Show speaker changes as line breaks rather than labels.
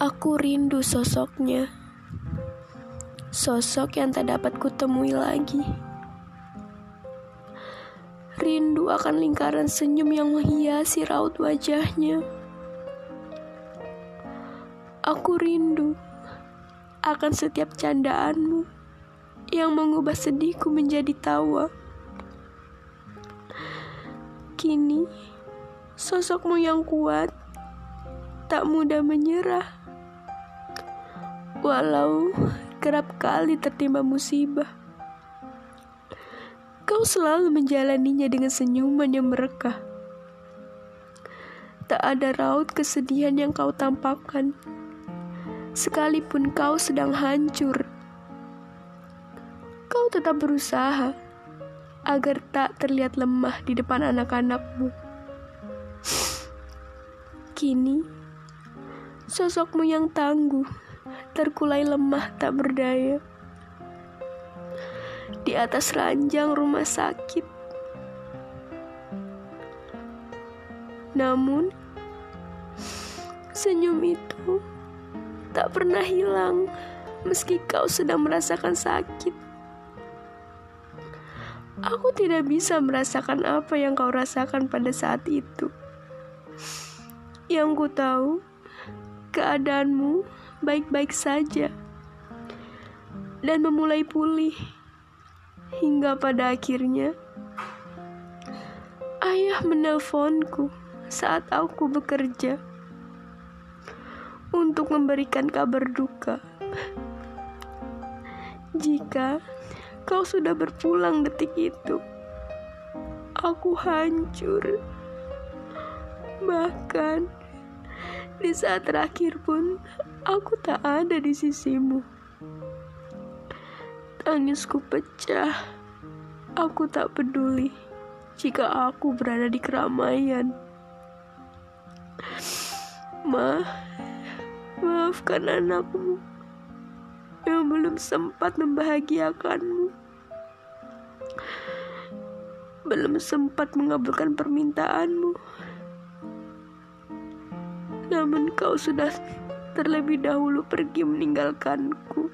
Aku rindu sosoknya. Sosok yang tak dapat kutemui lagi. Rindu akan lingkaran senyum yang menghiasi raut wajahnya. Aku rindu akan setiap candaanmu yang mengubah sedihku menjadi tawa. Kini, sosokmu yang kuat tak mudah menyerah. Walau kerap kali tertimpa musibah. Kau selalu menjalaninya dengan senyuman yang merekah. Tak ada raut kesedihan yang kau tampakkan, sekalipun kau sedang hancur. Kau tetap berusaha agar tak terlihat lemah di depan anak-anakmu. Kini, sosokmu yang tangguh terkulai lemah tak berdaya di atas ranjang rumah sakit. Namun, senyum itu tak pernah hilang meski kau sedang merasakan sakit. Aku tidak bisa merasakan apa yang kau rasakan pada saat itu. Yang ku tahu, keadaanmu baik-baik saja dan memulai pulih. Hingga pada akhirnya, ayah menelponku saat aku bekerja untuk memberikan kabar duka. Jika kau sudah berpulang detik itu, aku hancur. Bahkan di saat terakhir pun, aku tak ada di sisimu. Tangisku pecah. Aku tak peduli jika aku berada di keramaian. Ma, maafkan anakmu yang belum sempat membahagiakanmu. Belum sempat mengabulkan permintaanmu. Namun kau sudah terlebih dahulu pergi meninggalkanku.